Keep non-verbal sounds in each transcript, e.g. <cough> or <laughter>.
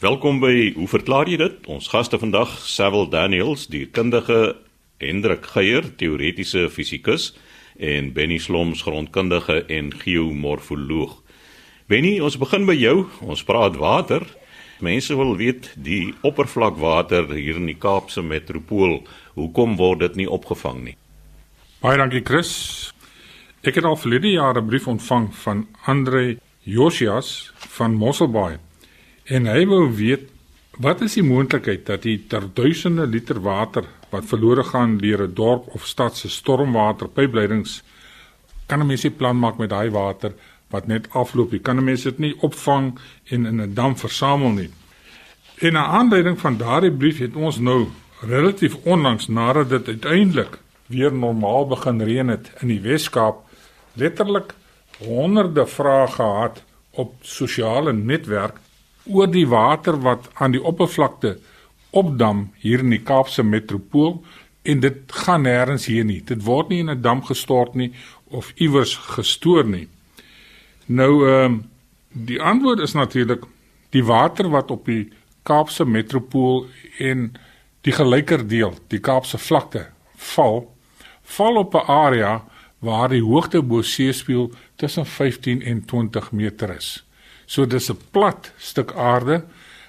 Welkom by Hoe verklaar jy dit? Ons gaste vandag, Sewil Daniels, die kundige Hendrik Geier, teoretiese fisikus en Benny Sloms, grondkundige en geomorfoloog. Benny, ons begin by jou. Ons praat water. Mense wil weet die oppervlakwater hier in die Kaapse metropool, hoekom word dit nie opgevang nie? Baie dankie Chris. Ek het al verlede jaar 'n brief ontvang van Andre Josias van Mosselbaai en hy wou weet wat is die moontlikheid dat die ter duisende liter water wat verlore gaan deur 'n dorp of stad se stormwaterpypleidings kan 'n mens nie plan maak met daai water wat net afloop. Jy kan 'n mens dit nie opvang en in 'n dam versamel nie. En 'n aanleiding van daardie brief het ons nou relatief onlangs nadat dit uiteindelik weer normaal begin reën het in die Wes-Kaap letterlik honderde vrae gehad op sosiale netwerk oor die water wat aan die oppervlakte opdam hier in die Kaapse metropool en dit gaan nêrens hier nie. Dit word nie in 'n dam gestort nie of iewers gestoor nie. Nou ehm um, die antwoord is natuurlik die water wat op die Kaapse metropool en die gelyker deel, die Kaapse vlakte val, val op 'n area waar die hoogte bo seespieël tussen 15 en 20 meter is. So dis 'n plat stuk aarde.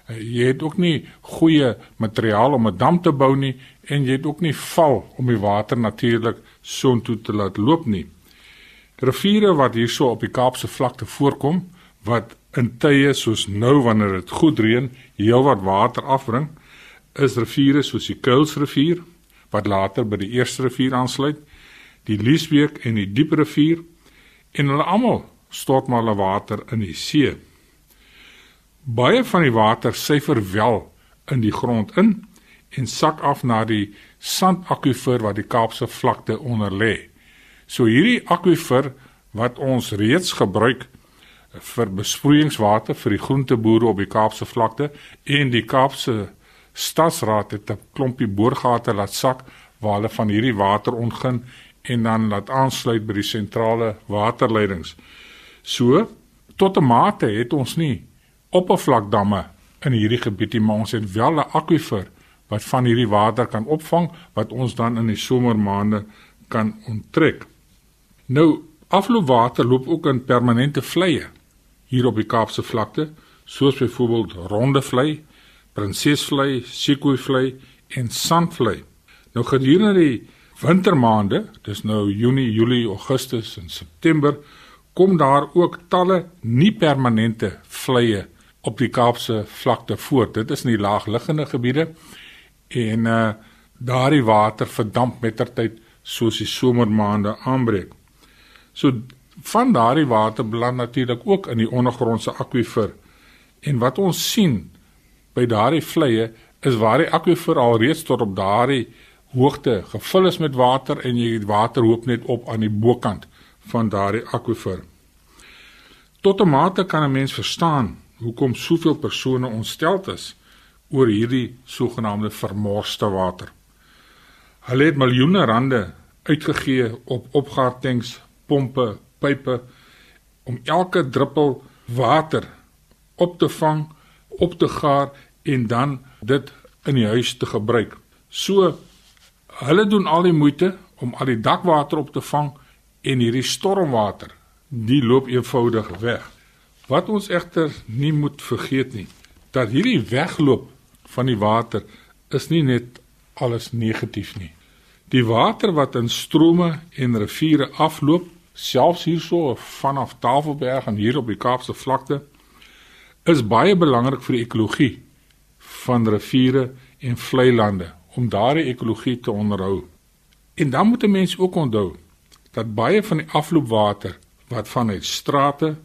Eh, jy het ook nie goeie materiaal om 'n dam te bou nie en jy het ook nie val om die water natuurlik soontoe te laat loop nie. Riviere wat hierso op die Kaapse vlakte voorkom wat in tye soos nou wanneer dit goed reën heelwat water afbring, is riviere soos die Kuilsrivier wat later by die Eerste rivier aansluit die Liesbeek en die Dieprivier en hulle almal stort maar hulle water in die see. Baie van die water syfer wel in die grond in en sak af na die sandakwifer wat die Kaapse vlakte onder lê. So hierdie akwifer wat ons reeds gebruik vir besproeiingswater vir die groenteboere op die Kaapse vlakte en die Kaapse stadsraad het 'n klompie boorgate laat sak waar hulle van hierdie water ontgin en dan laat aansluit by die sentrale waterleidings. So tot 'n mate het ons nie oppervlakdamme in hierdie gebied nie, maar ons het wel 'n akwifer wat van hierdie water kan opvang wat ons dan in die somermaande kan onttrek. Nou afloopwater loop ook in permanente vleie hier op die Kaapse vlakte, soos byvoorbeeld Ronde vlei, Prinsesvlei, Sekoevlei en Sandvlei. Nou gedurende die wintermaande, dis nou Junie, Julie, Augustus en September, kom daar ook talle nie permanente vlieë op die Kaapse vlakte voor. Dit is in die laagliggende gebiede en uh daardie water verdamp mettertyd soos die somermaande aanbreek. So van daardie water beland natuurlik ook in die ondergrondse akwifer. En wat ons sien by daardie vlieë is waar die akwifer alreeds tot op daardie hoogte gevul is met water en jy die water hoop net op aan die bokant van daardie akwifer. Tot 'n mate kan 'n mens verstaan hoekom soveel persone ontsteld is oor hierdie sogenaamde vermorste water. Hulle het miljoene rande uitgegee op opgaartanks, pompe, pype om elke druppel water op te vang, op te gaar en dan dit in die huis te gebruik. So Hulle doen al die moeite om al die dakwater op te vang en hierdie stormwater, die loop eenvoudig weg. Wat ons egter nie moet vergeet nie, dat hierdie wegloop van die water is nie net alles negatief nie. Die water wat in strome en riviere afloop, selfs hierso vanaf Tafelberg en hier op die Kaapse vlakte, is baie belangrik vir die ekologie van riviere en vlei lande om daardie ekologie te onderhou. En dan moet 'n mens ook onthou dat baie van die afloopwater wat vanuit strate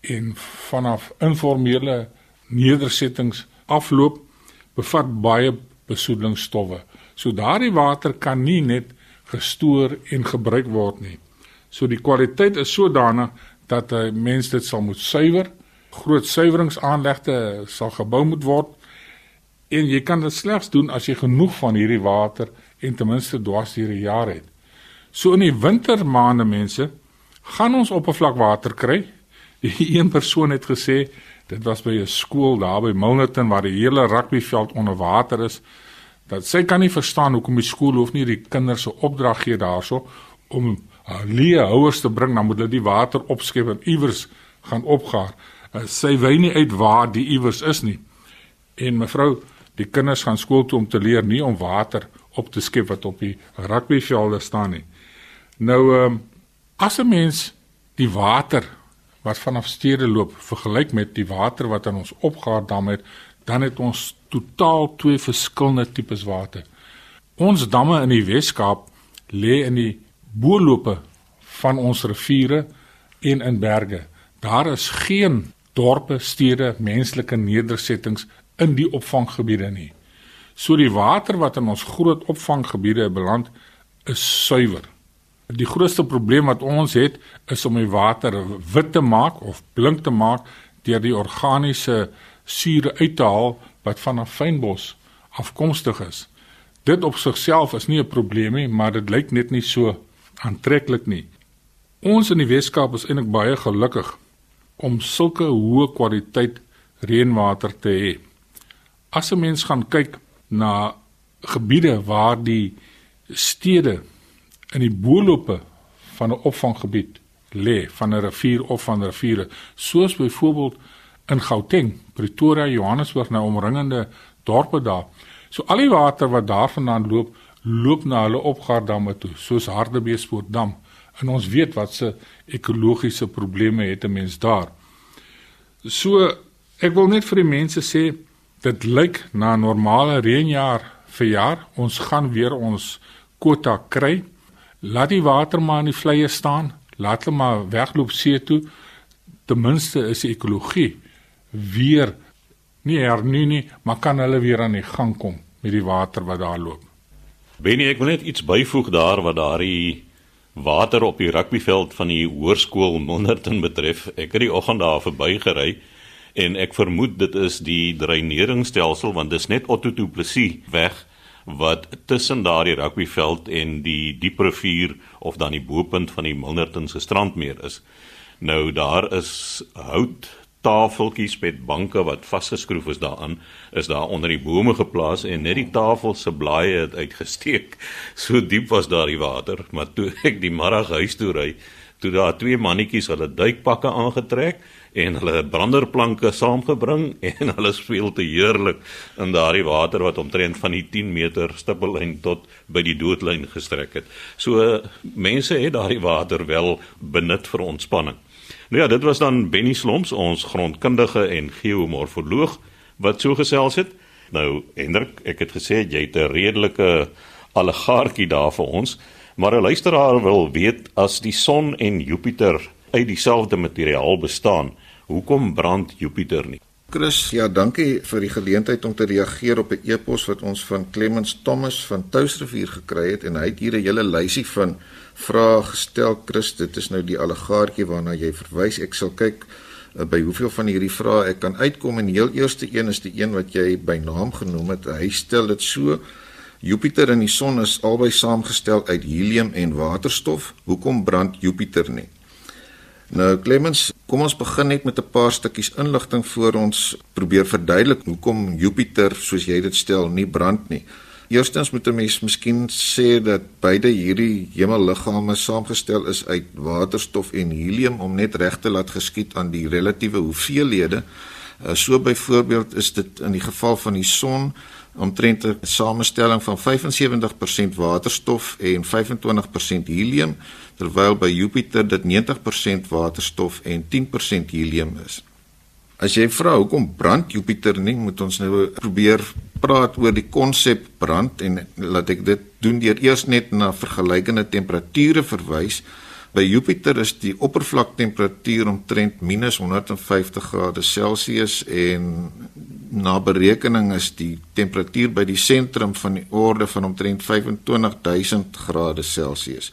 en vanaf informele nedersettings afloop, bevat baie besoedelingsstowwe. So daardie water kan nie net gestoor en gebruik word nie. So die kwaliteit is sodanig dat 'n mens dit sal moet suiwer. Groot suiweringsaanlegte sal gebou moet word En jy kan dit slegs doen as jy genoeg van hierdie water en ten minste dwars deur die jaar het. So in die wintermaande mense gaan ons oppervlakwater kry. Die <laughs> een persoon het gesê Dit was by 'n skool daar by Milnerton waar die hele rugbyveld onder water is. Dat sy kan nie verstaan hoekom die skool hoef nie die kinders se opdrag gee daarso om leë houers te bring, dan moet hulle die water opskep en iewers gaan opgaar. Uh, sy wy nie uit waar die iewers is nie. En mevrou, die kinders gaan skool toe om te leer nie om water op te skep wat op die rugbyvelde staan nie. Nou ehm um, as 'n mens die water wat vanaf stede loop vergelyk met die water wat aan ons opgaar dam het, dan het ons totaal twee verskillende tipes water. Ons damme in die Wes-Kaap lê in die boorlope van ons riviere en in berge. Daar is geen dorpe, stede, menslike nedersettings in die opvanggebiede nie. So die water wat in ons groot opvanggebiede beland is suiwer. Die grootste probleem wat ons het is om die water wit te maak of blink te maak deur die organiese sure uit te haal wat van 'n fynbos afkomstig is. Dit op sigself is nie 'n probleem nie, maar dit lyk net nie so aantreklik nie. Ons in die Weskaap is eintlik baie gelukkig om sulke hoë kwaliteit reënwater te hê. As 'n mens gaan kyk na gebiede waar die stede in die boelope van 'n opvanggebied lê, van 'n rivier of van riviere, soos byvoorbeeld in Gauteng, Pretoria, Johannesburg, nou omringende dorpe daar. So al die water wat daarvandaan loop, loop na hulle opgaardamme toe, soos Hardebeespoortdam. En ons weet wat se ekologiese probleme het 'n mens daar. So ek wil net vir die mense sê dit lyk na 'n normale reënjaar vir jaar. Ons gaan weer ons kwota kry. Laat die water maar in die vleye staan. Laat hulle maar wegloop see toe. Ten minste is die ekologie weer nie hernu nie, maar kan hulle weer aan die gang kom met die water wat daar loop. Benny, ek wil net iets byvoeg daar wat daardie water op die rugbyveld van die hoërskool Monderton betref. Ek het die oggend daar verbygery en ek vermoed dit is die dreineringsstelsel want dit is net Otto Du Plessis weg wat tussen daardie rugbyveld en die diep rivier of dan die boepunt van die Monderton se strandmeer is. Nou daar is hout tafeltjies met banke wat vasgeskroef is daaraan is daar onder die bome geplaas en net die tafel se blaaie het uitgesteek. <laughs> So diep was daar die water, maar toe ek die middag huis toe ry, toe daar twee mannetjies hulle duikpakke aangetrek en hulle branderplanke saamgebring <laughs> en hulle speel te heerlik in daardie water wat omtrent van die 10 meter stippellyn tot by die doodlyn gestrek het. So mense het daardie water wel benut vir ontspanning. Nou ja, dit was dan Benny Slomps, ons grondkundige en geomorfoloog wat so gesels het. Nou Hendrik, ek het gesê jy het 'n redelike allegaartjie daar vir ons, maar 'n luisteraar wil weet as die son en Jupiter uit dieselfde materiaal bestaan, hoekom brand Jupiter nie? Chris, ja, dankie vir die geleentheid om te reageer op 'n e-pos wat ons van Clemens Thomas van Touwsrivier gekry het en hy het hier 'n hele lysie van vrae gestel. Chris dit is nou die allegaartjie waarna jy verwys. Ek sal kyk uh, by hoeveel van hierdie vrae ek kan uitkom en die heel eerste een is die een wat jy by naam genoem het. Hy stel dit so Jupiter en die son is albei saamgestel uit helium en waterstof hoekom brand Jupiter nie Nou Clemens, kom ons begin net met 'n paar stukkies inligting voor ons probeer verduidelik hoekom Jupiter, soos jy dit stel, nie brand nie. Eerstens moet 'n mens miskien sê dat beide hierdie hemelliggame saamgestel is uit waterstof en helium om net reg te laat geskied aan die relatiewe hoeveelhede. Uh, so byvoorbeeld is dit in die geval van die son omtrent 'n samestelling van 75% waterstof en 25% helium, terwyl by Jupiter dit 90% waterstof en 10% helium is. As jy vra hoekom brand Jupiter nie, moet ons nou probeer praat oor die konsep brand en laat ek dit doen deur eers net na vergelykende temperature verwys. By Jupiter is die oppervlaktemperatuur omtrent -150 grade Celsius en na berekening is die temperatuur by die sentrum van die orde van omtrent 25000 grade Celsius.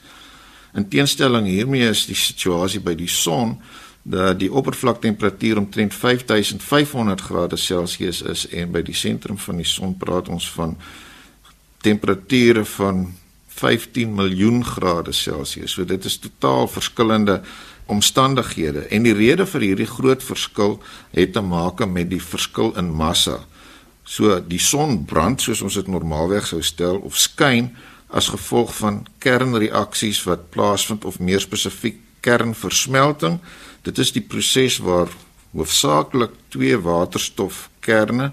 In teenstelling hiermee is die situasie by die son dat die oppervlaktemperatuur omtrent 5500 grade Celsius is en by die sentrum van die son praat ons van temperature van 15 miljoen grade Celsius. So dit is totaal verskillende omstandighede en die rede vir hierdie groot verskil het te maak met die verskil in massa. So die son brand soos ons dit normaalweg sou stel of skyn as gevolg van kernreaksies wat plaasvind of meer spesifiek kernversmelting. Dit is die proses waar hoofsaaklik twee waterstofkerne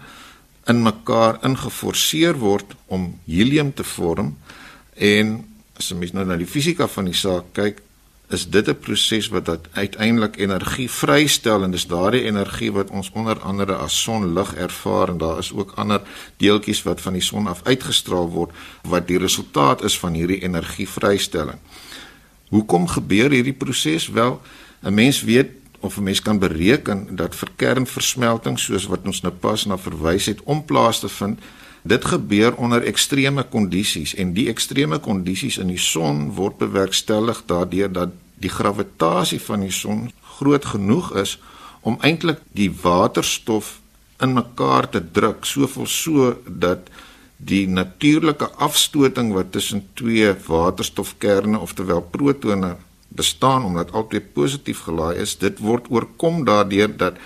in mekaar ingeforseer word om helium te vorm en as jy mens nou na die fisika van die saak kyk is dit 'n proses wat dat uiteindelik energie vrystel en dis daardie energie wat ons onder andere as sonlig ervaar en daar is ook ander deeltjies wat van die son af uitgestraal word wat die resultaat is van hierdie energievrystelling. Hoekom gebeur hierdie proses? Wel, 'n mens weet of 'n mens kan bereken dat vir kernversmelting soos wat ons nou pas na verwys het om plaas te vind, dit gebeur onder ekstreme kondisies en die ekstreme kondisies in die son word bewerkstellig daardeur dat die gravitasie van die son groot genoeg is om eintlik die waterstof in mekaar te druk soveel so dat die natuurlike afstoting wat tussen twee waterstofkerne oftewel protone bestaan omdat albei positief gelaai is dit word oorkom daardeur dat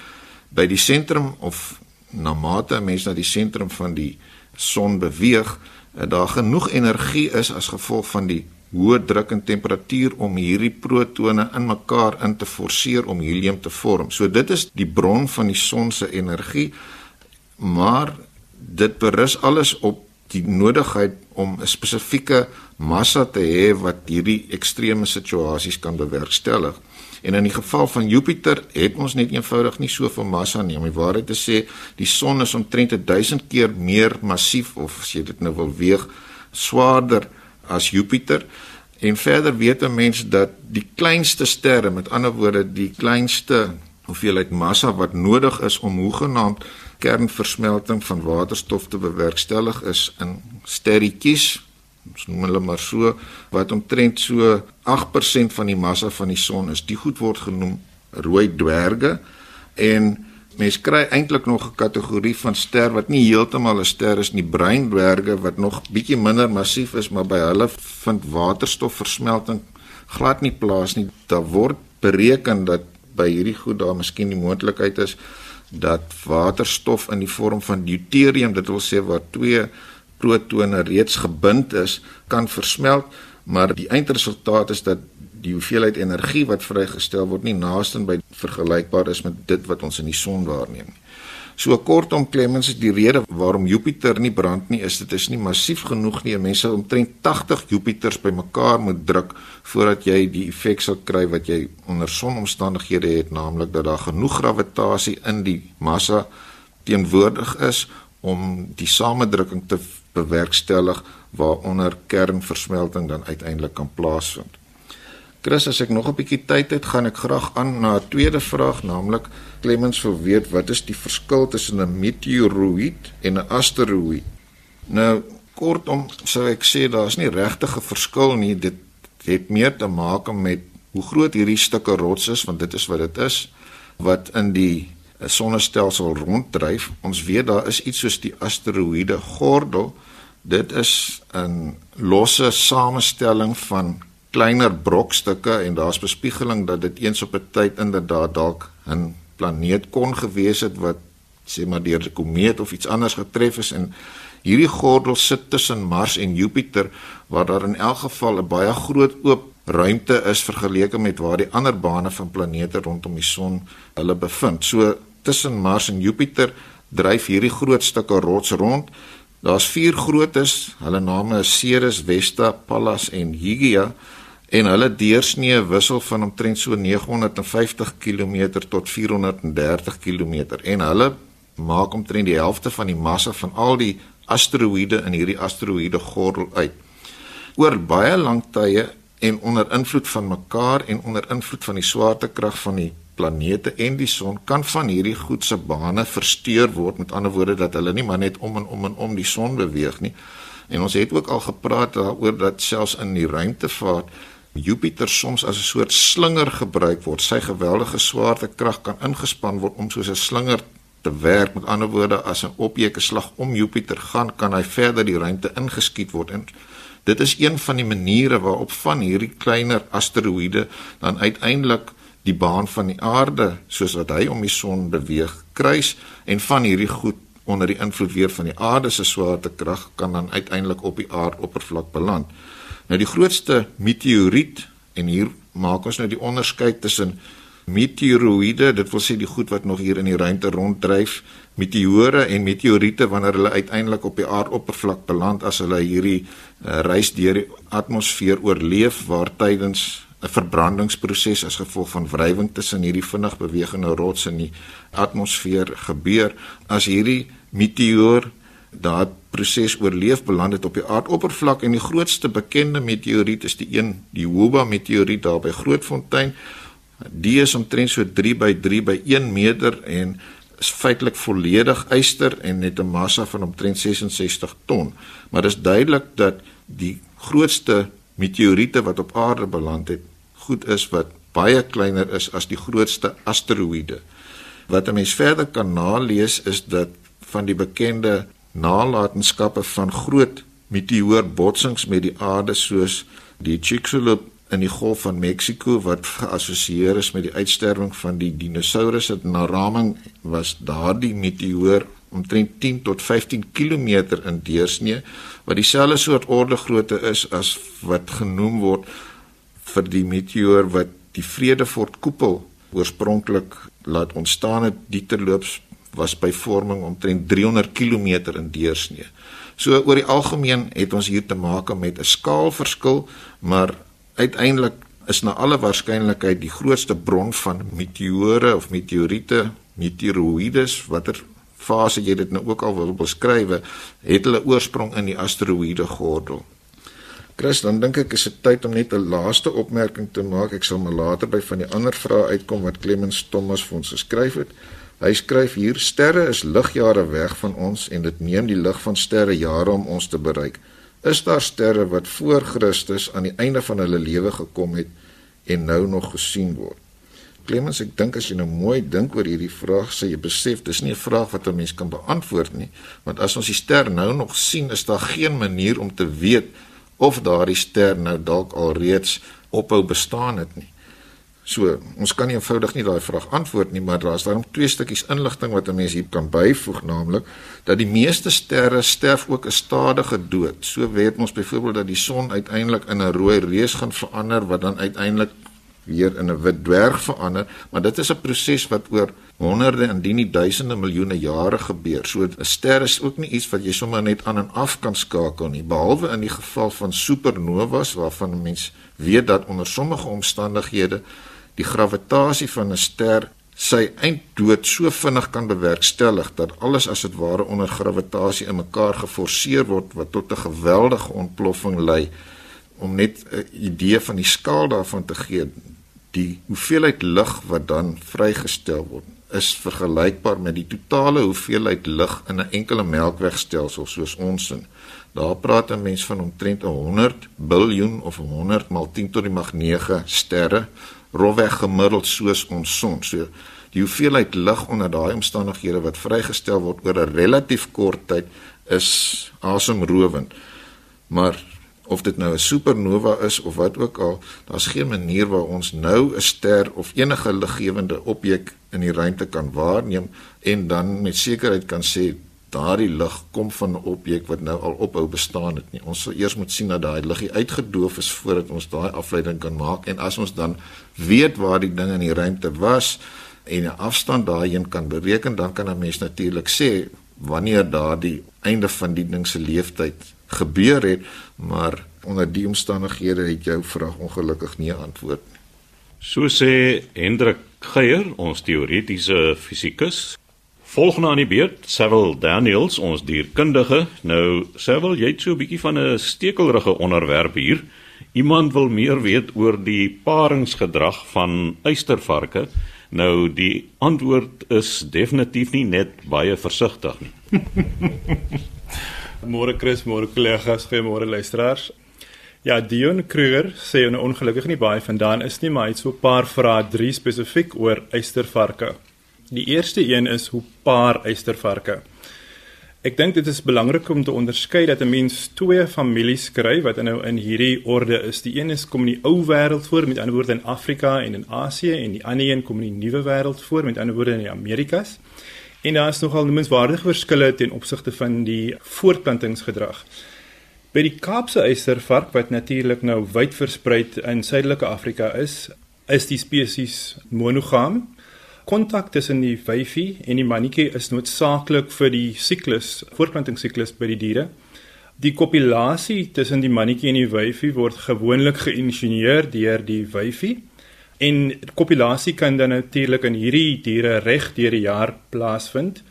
by die sentrum of na mate 'n mens na die sentrum van die son beweeg daar genoeg energie is as gevolg van die hoë druk en temperatuur om hierdie protone in mekaar in te forceer om helium te vorm. So dit is die bron van die son se energie. Maar dit berus alles op die nodigheid om 'n spesifieke massa te hê wat hierdie ekstreme situasies kan bewerkstellig. En in die geval van Jupiter het ons net eenvoudig nie soveel massa nie. Om die waarheid te sê, die son is omtrent 1000 keer meer massief of as jy dit nou wil weeg, swaarder as Jupiter. En verder weet 'n mens dat die kleinste sterre, met ander woorde die kleinste hoeveelheid massa wat nodig is om hoegenaamd kernversmelting van waterstof te bewerkstellig is in sterretjies, ons noem hulle maar so, wat omtrent so 8% van die massa van die son is. Die goed word genoem rooi dwerge en Mens kry eintlik nog 'n kategorie van ster wat nie heeltemal 'n ster is nie, breindwerge wat nog bietjie minder massief is, maar by hulle vind waterstofversmelting glad nie plaas nie. Daar word bereken dat by hierdie goed daar miskien die moontlikheid is dat waterstof in die vorm van deuterium, dit wil sê waar twee protone reeds gebind is, kan versmelt, maar die eindresultaat is dat die hoeveelheid energie wat vrygestel word nie naaste by vergelykbaar is met dit wat ons in die son waarneem nie. So kortom Clemens is die rede waarom Jupiter nie brand nie is dit is nie massief genoeg nie. Mense omtrent 80 Jupiters bymekaar moet druk voordat jy die effek sal kry wat jy onder sonomstandighede het, naamlik dat daar genoeg gravitasie in die massa teenwoordig is om die samedrukking te bewerkstellig waaronder kernversmelting dan uiteindelik kan plaasvind. Chris, as ek nog 'n bietjie tyd het, gaan ek graag aan na 'n tweede vraag, naamlik Clemens wil weet wat is die verskil tussen 'n meteoroïde en 'n asteroïde? Nou, kortom sou ek sê daar's nie regtig 'n verskil nie. Dit het meer te maak met hoe groot hierdie stukke rots is, want dit is wat dit is wat in die sonnestelsel ronddryf. Ons weet daar is iets soos die asteroïde gordel. Dit is 'n losse samestelling van kleiner brokstukke en daar's bespiegeling dat dit eens op 'n tyd inderdaad dalk 'n planeet kon gewees het wat sê maar deur 'n komeet of iets anders getref is en hierdie gordel sit tussen Mars en Jupiter waar daar in elk geval 'n baie groot oop ruimte is vergeleke met waar die ander bane van planete rondom die son hulle bevind. So tussen Mars en Jupiter dryf hierdie groot stukke rots rond. Daar's vier grootes, hulle name is Ceres, Vesta, Pallas en Hygiea en hulle deursnee wissel van omtrent so 950 km tot 430 km en hulle maak omtrent die helfte van die massa van al die asteroïde in hierdie asteroïde gordel uit. Oor baie lang tye en onder invloed van mekaar en onder invloed van die swaartekrag van die planete en die son kan van hierdie goed se bane versteur word met ander woorde dat hulle nie maar net om en om en om die son beweeg nie. En ons het ook al gepraat daaroor dat selfs in die ruimtevaart Jupiter soms as 'n soort slinger gebruik word. Sy geweldige swaartekrag kan ingespan word om soos 'n slinger te werk. Met ander woorde, as 'n objek 'n slag om Jupiter gaan, kan hy verder die ruimte ingeskiet word en Dit is een van die maniere waarop van hierdie kleiner asteroïde dan uiteindelik die baan van die aarde soos wat hy om die son beweeg kruis en van hierdie goed onder die invloed weer van die aarde se swaartekrag kan dan uiteindelik op die aardoppervlak beland. Nou die grootste meteoriet en hier maak ons nou die onderskeid tussen meteoroïde, dit wil sê die goed wat nog hier in die ruimte ronddryf, meteore en meteoriete wanneer hulle uiteindelik op die aardoppervlak beland as hulle hierdie uh, reis deur die atmosfeer oorleef waar tydens 'n verbrandingsproses as gevolg van wrywing tussen hierdie vinnig bewegende rots in die atmosfeer gebeur. As hierdie meteoor daardie proses oorleef beland het op die aardoppervlak en die grootste bekende meteoriet is die een die Huba meteoriet daar by Grootfontein. Die is omtrent so 3 by 3 by 1 meter en is feitelik volledig yster en het 'n massa van omtrent 66 ton. Maar dit is duidelik dat die grootste meteoriete wat op aarde beland het goed is wat baie kleiner is as die grootste asteroïde. Wat 'n mens verder kan nalees is dat van die bekende nalatenskappe van groot meteoorbotsings met die aarde soos die Chicxulub in die Golf van Mexiko wat geassosieer is met die uitsterwing van die dinosourusse in Naraming was daardie meteoor omtrent 10 tot 15 km in deursnee wat dieselfde soort orde grootte is as wat genoem word vir die meteoor wat die Vredefort koepel oorspronklik laat ontstaan het die terloops was by vorming omtrent 300 km in deursnee. So oor die algemeen het ons hier te maak met 'n skaalverskil, maar uiteindelik is na alle waarskynlikheid die grootste bron van meteore of meteoriete meteoroïdes watter fase jy dit nou ook al wil beskryf, het hulle oorsprong in die asteroïde gordel. Chris, dan dink ek is dit tyd om net 'n laaste opmerking te maak. Ek sal maar later by van die ander vrae uitkom wat Clemens Thomas vir ons geskryf het. Hy skryf hier: Sterre is ligjare weg van ons en dit neem die lig van sterre jare om ons te bereik. Is daar sterre wat voor Christus aan die einde van hulle lewe gekom het en nou nog gesien word? Clemens, ek dink as jy nou mooi dink oor hierdie vraag, sê jy besef dis nie 'n vraag wat 'n mens kan beantwoord nie, want as ons die ster nou nog sien, is daar geen manier om te weet of daardie ster nou dalk al reeds ophou bestaan het nie. So, ons kan nie eenvoudig nie daai vraag antwoord nie, maar daar's daarom twee stukkies inligting wat 'n mens hier kan byvoeg, naamlik dat die meeste sterre sterf ook 'n stadige dood. So weet ons byvoorbeeld dat die son uiteindelik in 'n rooi reus gaan verander wat dan uiteindelik weer in 'n wit dwerg verander, maar dit is 'n proses wat oor honderde en indien nie duisende miljoene jare gebeur. So 'n ster is ook nie iets wat jy sommer net aan en af kan skakel nie, behalwe in die geval van supernovas waarvan mens weet dat onder sommige omstandighede die gravitasie van 'n ster sy einddood so vinnig kan bewerkstellig dat alles as dit ware onder gravitasie in mekaar geforseer word wat tot 'n geweldige ontploffing lei om net 'n idee van die skaal daarvan te gee die hoeveelheid lig wat dan vrygestel word is vergelykbaar met die totale hoeveelheid lig in 'n enkele melkwegstelsel soos ons in. Daar praat 'n mens van omtrent 100 biljoen of 100 maal 10 tot die mag 9 sterre rofweg gemiddeld soos ons son. So die hoeveelheid lig onder daai omstandighede wat vrygestel word oor 'n relatief kort tyd is asemrowend. Maar of dit nou 'n supernova is of wat ook al, daar's geen manier waar ons nou 'n ster of enige liggewende objek in die ruimte kan waarneem en dan met sekerheid kan sê daardie lig kom van 'n objek wat nou al ophou bestaan het nie. Ons sal eers moet sien dat daai liggie uitgedoof is voordat ons daai afleiding kan maak en as ons dan weet waar die ding in die ruimte was en 'n afstand daarheen kan bereken, dan kan 'n mens natuurlik sê wanneer daardie einde van die ding se lewensduur gebeur het, maar onder die omstandighede het jou vraag ongelukkig nie antwoord nie. So sê Hendrik Geier, ons teoretiese fisikus. Volgende aan die beurt, Cecil Daniels, ons dierkundige. Nou, Cecil, jy het so 'n bietjie van 'n stekelrige onderwerp hier. Iemand wil meer weet oor die paringsgedrag van uistervarke. Nou, die antwoord is definitief nie net baie versigtig nie. <laughs> Môre Chris, môre kollegas, goeiemôre luisteraars. Ja, Dion Kruger sê 'n ongelukkig nie baie vandaan is nie, maar hy het so 'n paar vrae drie spesifiek oor eystervarke. Die eerste een is hoe paar eystervarke. Ek dink dit is belangrik om te onderskei dat 'n mens twee families kry wat nou in hierdie orde is. Die een is kom in die ou wêreld voor, met ander woorde in Afrika en in Asië en die ander een kom in die nuwe wêreld voor, met ander woorde in die Amerikas. En daar is nogal noemenswaardige verskille ten opsigte van die voortplantingsgedrag. By die Kaapse eystervark wat natuurlik nou wyd versprei in Suidelike Afrika is, is die spesies monogam. Kontak tussen die wyfie en die mannetjie is noodsaaklik vir die siklus, voortplantingssiklus by die diere. Die kopulasie tussen die mannetjie en die wyfie word gewoonlik geïnisieer deur die wyfie. En kopulasie kan dan natuurlik in hierdie diere reg deur die jaar plaasvind.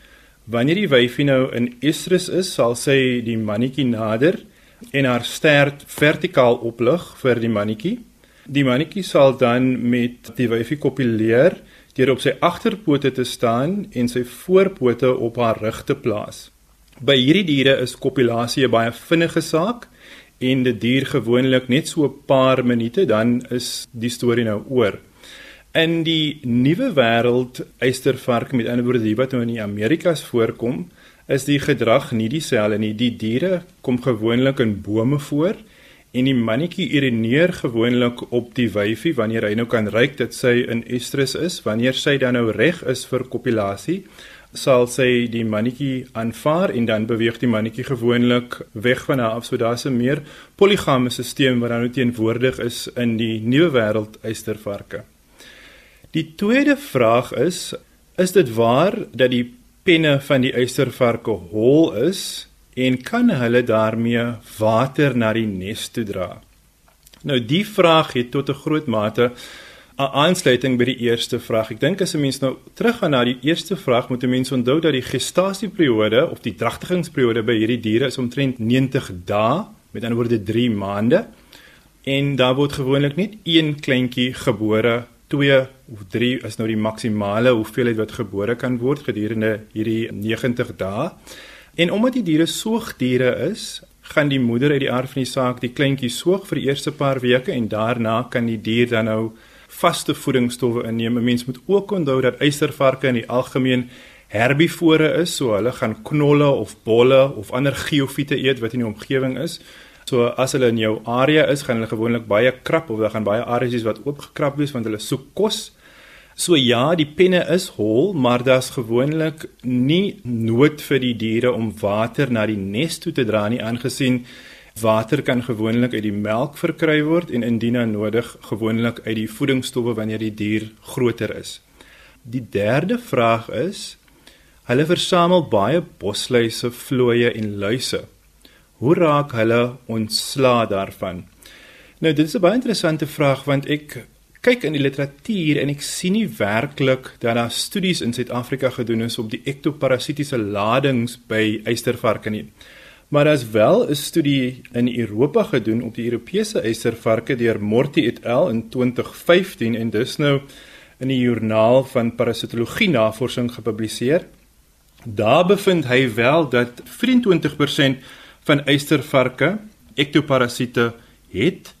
Wanneer die wyfie nou in estrus is, sal sy die mannetjie nader en haar stert vertikaal oplig vir die mannetjie. Die mannetjie sal dan met die wyfie kopuleer deur op sy agterpote te staan en sy voorpote op haar rug te plaas. By hierdie diere is kopulasie 'n baie vinnige saak en dit duur gewoonlik net so 'n paar minute dan is die storie nou oor. In die nuwe wêreld eystervark met ander woorde wat nou in die Amerikas voorkom, is die gedrag nie dieselfde nie. Die diere kom gewoonlik in bome voor en die mannetjie urineer gewoonlik op die wyfie wanneer hy nou kan ruik dat sy in estrus is. Wanneer sy dan nou reg is vir kopulasie, sal sy die mannetjie aanvaar en dan beweeg die mannetjie gewoonlik weg van haar af. So daar's 'n meer poligame stelsel wat dan nou teenwoordig is in die nuwe wêreld eystervarke. Die tweede vraag is: Is dit waar dat die penne van die eystervarke hol is en kan hulle daarmee water na die nes toe dra? Nou die vraag het tot 'n groot mate aansluiting by die eerste vraag. Ek dink as 'n mens nou teruggaan na die eerste vraag, moet 'n mens onthou dat die gestasieperiode of die dragtigingsperiode by hierdie diere is omtrent 90 dae, met ander woorde 3 maande. En daar word gewoonlik net een kleintjie gebore 2 of 3 is nou die maksimale hoeveelheid wat gebore kan word gedurende hierdie 90 dae. En omdat die diere soogdiere is, gaan die moeder uit die aard van die saak die kleintjie soog vir die eerste paar weke en daarna kan die dier dan nou vaste voedingsstowwe inneem. 'n Mens moet ook onthou dat eystervarke in die algemeen herbivore is, so hulle gaan knolle of bolle of ander geofiete eet wat in die omgewing is. So as hulle in jou area is, gaan hulle gewoonlik baie krap of hulle gaan baie areas wees wat oopgekrap wees want hulle soek kos. So ja, die penne is hol, maar daar's gewoonlik nie nood vir die diere om water na die nes toe te dra nie aangesien water kan gewoonlik uit die melk verkry word en indien nodig gewoonlik uit die voedingsstowwe wanneer die dier groter is. Die derde vraag is hulle versamel baie bosluise, vlooie en luise. Hoe raak hulle ontslaa daarvan? Nou dit is 'n baie interessante vraag want ek kyk in die literatuur en ek sien nie werklik dat daar studies in Suid-Afrika gedoen is op die ektoparasitiese ladings by eystervarke nie. Maar daar's wel 'n studie in Europa gedoen op die Europese eystervarke deur Morty et al in 2015 en dis nou in die joernaal van parasitologie navorsing gepubliseer. Daar bevind hy wel dat 24% van eystervarke ektoparasiete het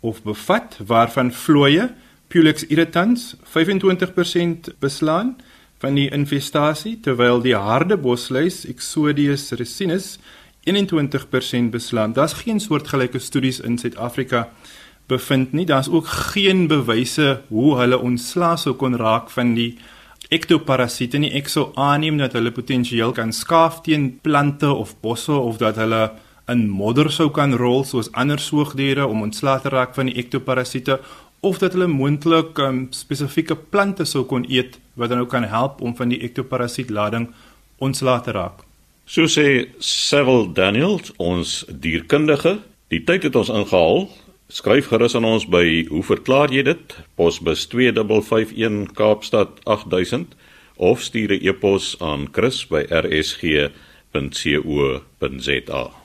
of bevat waarvan vlooie Pulex irritans 25% beslaan van die infestasie terwyl die harde bosluis Exodius ricinus 21% beslaan. Daar's geen soortgelyke studies in Suid-Afrika bevind nie. Daar's ook geen bewyse hoe hulle ontslae sou kon raak van die ektoparasiete nie. Ek sou aanneem dat hulle potensieel kan skaaf teen plante of bosse of dat hulle in modder sou kan rol soos ander soogdiere om ontslae te raak van die ektoparasiete of dat hulle moontlik um, spesifieke plante sou kon eet wat dan ook kan help om van die ektoparasietlading ontslae te raak. So sê Sewil Daniels, ons dierkundige, die tyd het ons ingehaal. Skryf gerus aan ons by hoe verklaar jy dit? Posbus 2551 Kaapstad 8000 of stuur 'n e-pos aan chris@rsg.co.za.